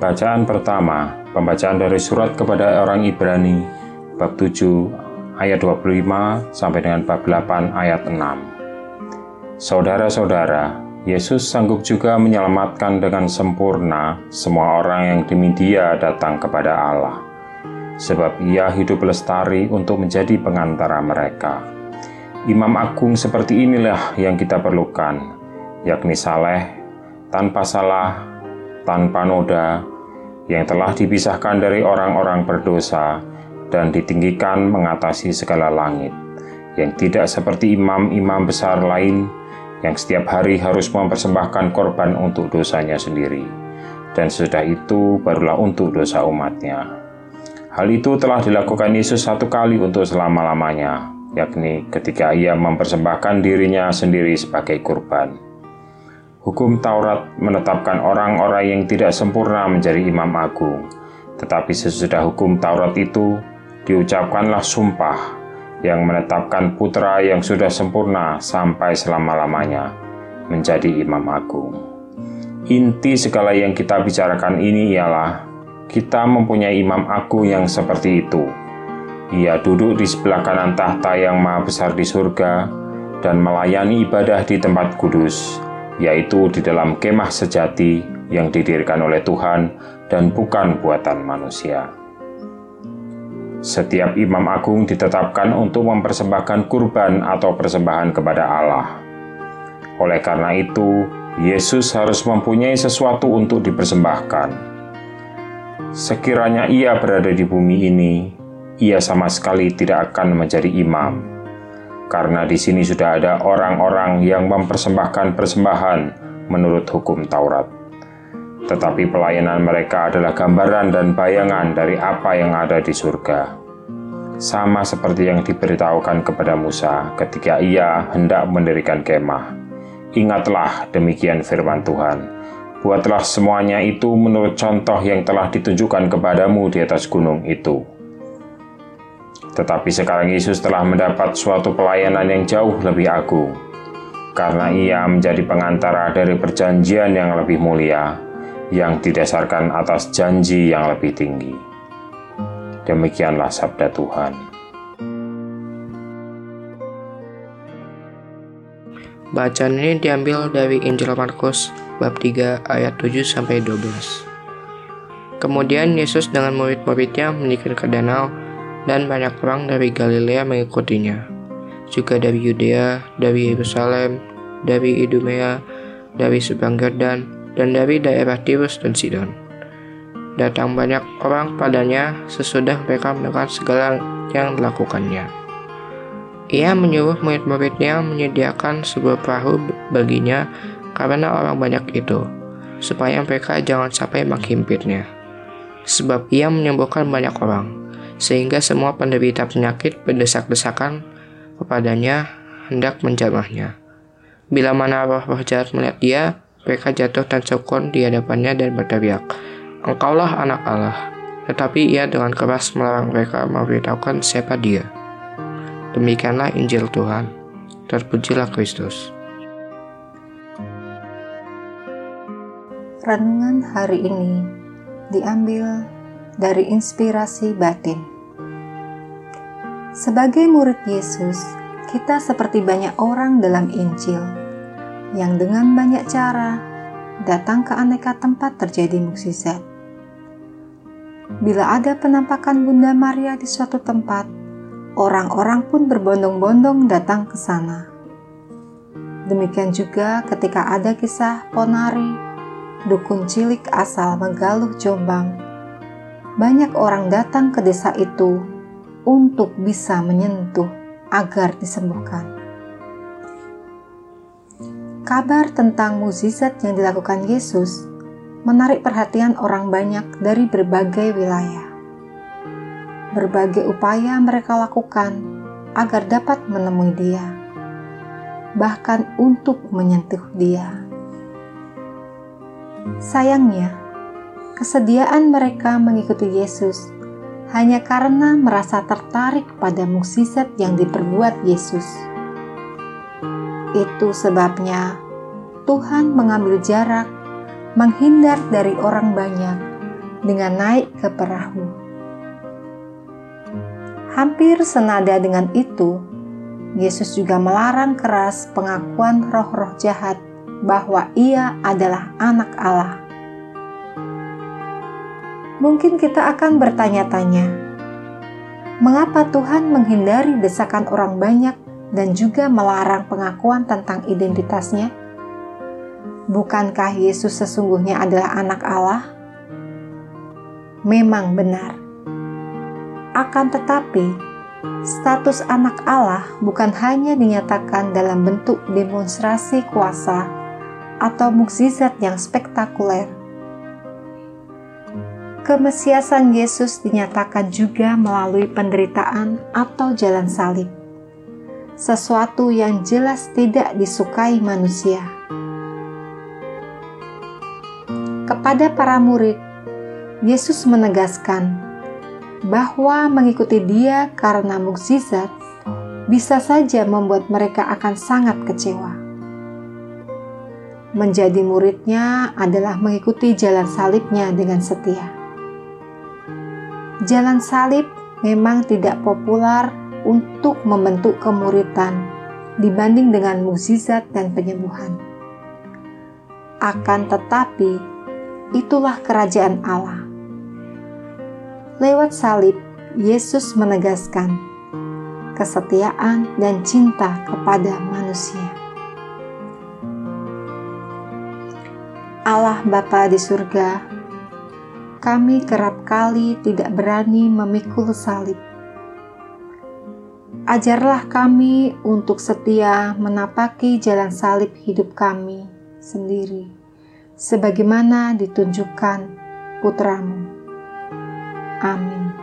Bacaan pertama, pembacaan dari surat kepada orang Ibrani, bab 7 ayat 25 sampai dengan bab 8 ayat 6. Saudara-saudara, Yesus sanggup juga menyelamatkan dengan sempurna semua orang yang demi dia datang kepada Allah. Sebab ia hidup lestari untuk menjadi pengantara mereka. Imam agung seperti inilah yang kita perlukan, yakni saleh, tanpa salah, tanpa noda, yang telah dipisahkan dari orang-orang berdosa dan ditinggikan mengatasi segala langit, yang tidak seperti imam-imam besar lain yang setiap hari harus mempersembahkan korban untuk dosanya sendiri, dan sesudah itu barulah untuk dosa umatnya. Hal itu telah dilakukan Yesus satu kali untuk selama-lamanya, yakni ketika ia mempersembahkan dirinya sendiri sebagai kurban. Hukum Taurat menetapkan orang-orang yang tidak sempurna menjadi imam agung, tetapi sesudah hukum Taurat itu diucapkanlah sumpah yang menetapkan putra yang sudah sempurna sampai selama-lamanya menjadi imam agung. Inti segala yang kita bicarakan ini ialah kita mempunyai imam agung yang seperti itu. Ia duduk di sebelah kanan tahta yang maha besar di surga dan melayani ibadah di tempat kudus yaitu di dalam kemah sejati yang didirikan oleh Tuhan dan bukan buatan manusia. Setiap imam agung ditetapkan untuk mempersembahkan kurban atau persembahan kepada Allah. Oleh karena itu, Yesus harus mempunyai sesuatu untuk dipersembahkan. Sekiranya ia berada di bumi ini, ia sama sekali tidak akan menjadi imam karena di sini sudah ada orang-orang yang mempersembahkan persembahan menurut hukum Taurat. Tetapi pelayanan mereka adalah gambaran dan bayangan dari apa yang ada di surga. Sama seperti yang diberitahukan kepada Musa ketika ia hendak mendirikan kemah. Ingatlah demikian firman Tuhan. Buatlah semuanya itu menurut contoh yang telah ditunjukkan kepadamu di atas gunung itu tetapi sekarang Yesus telah mendapat suatu pelayanan yang jauh lebih agung, karena ia menjadi pengantara dari perjanjian yang lebih mulia, yang didasarkan atas janji yang lebih tinggi. Demikianlah sabda Tuhan. Bacaan ini diambil dari Injil Markus bab 3 ayat 7 sampai 12. Kemudian Yesus dengan murid-muridnya menikah ke danau dan banyak orang dari Galilea mengikutinya, juga dari Yudea, dari Yerusalem, dari Idumea, dari seberang Yordan, dan dari daerah Tirus dan Sidon. Datang banyak orang padanya sesudah mereka mendengar segala yang dilakukannya. Ia menyuruh murid-muridnya menyediakan sebuah perahu baginya karena orang banyak itu, supaya mereka jangan sampai menghimpitnya. Sebab ia menyembuhkan banyak orang sehingga semua penderita penyakit berdesak-desakan kepadanya hendak menjamahnya. Bila mana roh-roh jahat melihat dia, mereka jatuh dan sokon di hadapannya dan berteriak, Engkaulah anak Allah. Tetapi ia dengan keras melarang mereka memberitahukan siapa dia. Demikianlah Injil Tuhan. Terpujilah Kristus. Renungan hari ini diambil dari inspirasi batin. Sebagai murid Yesus, kita seperti banyak orang dalam Injil yang dengan banyak cara datang ke aneka tempat terjadi mukjizat. Bila ada penampakan Bunda Maria di suatu tempat, orang-orang pun berbondong-bondong datang ke sana. Demikian juga ketika ada kisah Ponari, dukun cilik asal Megaluh Jombang banyak orang datang ke desa itu untuk bisa menyentuh agar disembuhkan. Kabar tentang mukjizat yang dilakukan Yesus menarik perhatian orang banyak dari berbagai wilayah. Berbagai upaya mereka lakukan agar dapat menemui Dia, bahkan untuk menyentuh Dia. Sayangnya, kesediaan mereka mengikuti Yesus hanya karena merasa tertarik pada mukjizat yang diperbuat Yesus. Itu sebabnya Tuhan mengambil jarak, menghindar dari orang banyak, dengan naik ke perahu. Hampir senada dengan itu, Yesus juga melarang keras pengakuan roh-roh jahat bahwa Ia adalah Anak Allah. Mungkin kita akan bertanya-tanya, mengapa Tuhan menghindari desakan orang banyak dan juga melarang pengakuan tentang identitasnya? Bukankah Yesus sesungguhnya adalah Anak Allah? Memang benar, akan tetapi status Anak Allah bukan hanya dinyatakan dalam bentuk demonstrasi kuasa atau mukjizat yang spektakuler Kemesiasan Yesus dinyatakan juga melalui penderitaan atau jalan salib, sesuatu yang jelas tidak disukai manusia. Kepada para murid, Yesus menegaskan bahwa mengikuti Dia karena mukjizat bisa saja membuat mereka akan sangat kecewa. Menjadi muridnya adalah mengikuti jalan salibnya dengan setia jalan salib memang tidak populer untuk membentuk kemuritan dibanding dengan mukjizat dan penyembuhan. Akan tetapi, itulah kerajaan Allah. Lewat salib, Yesus menegaskan kesetiaan dan cinta kepada manusia. Allah Bapa di surga kami kerap kali tidak berani memikul salib. Ajarlah kami untuk setia menapaki jalan salib hidup kami sendiri, sebagaimana ditunjukkan putramu. Amin.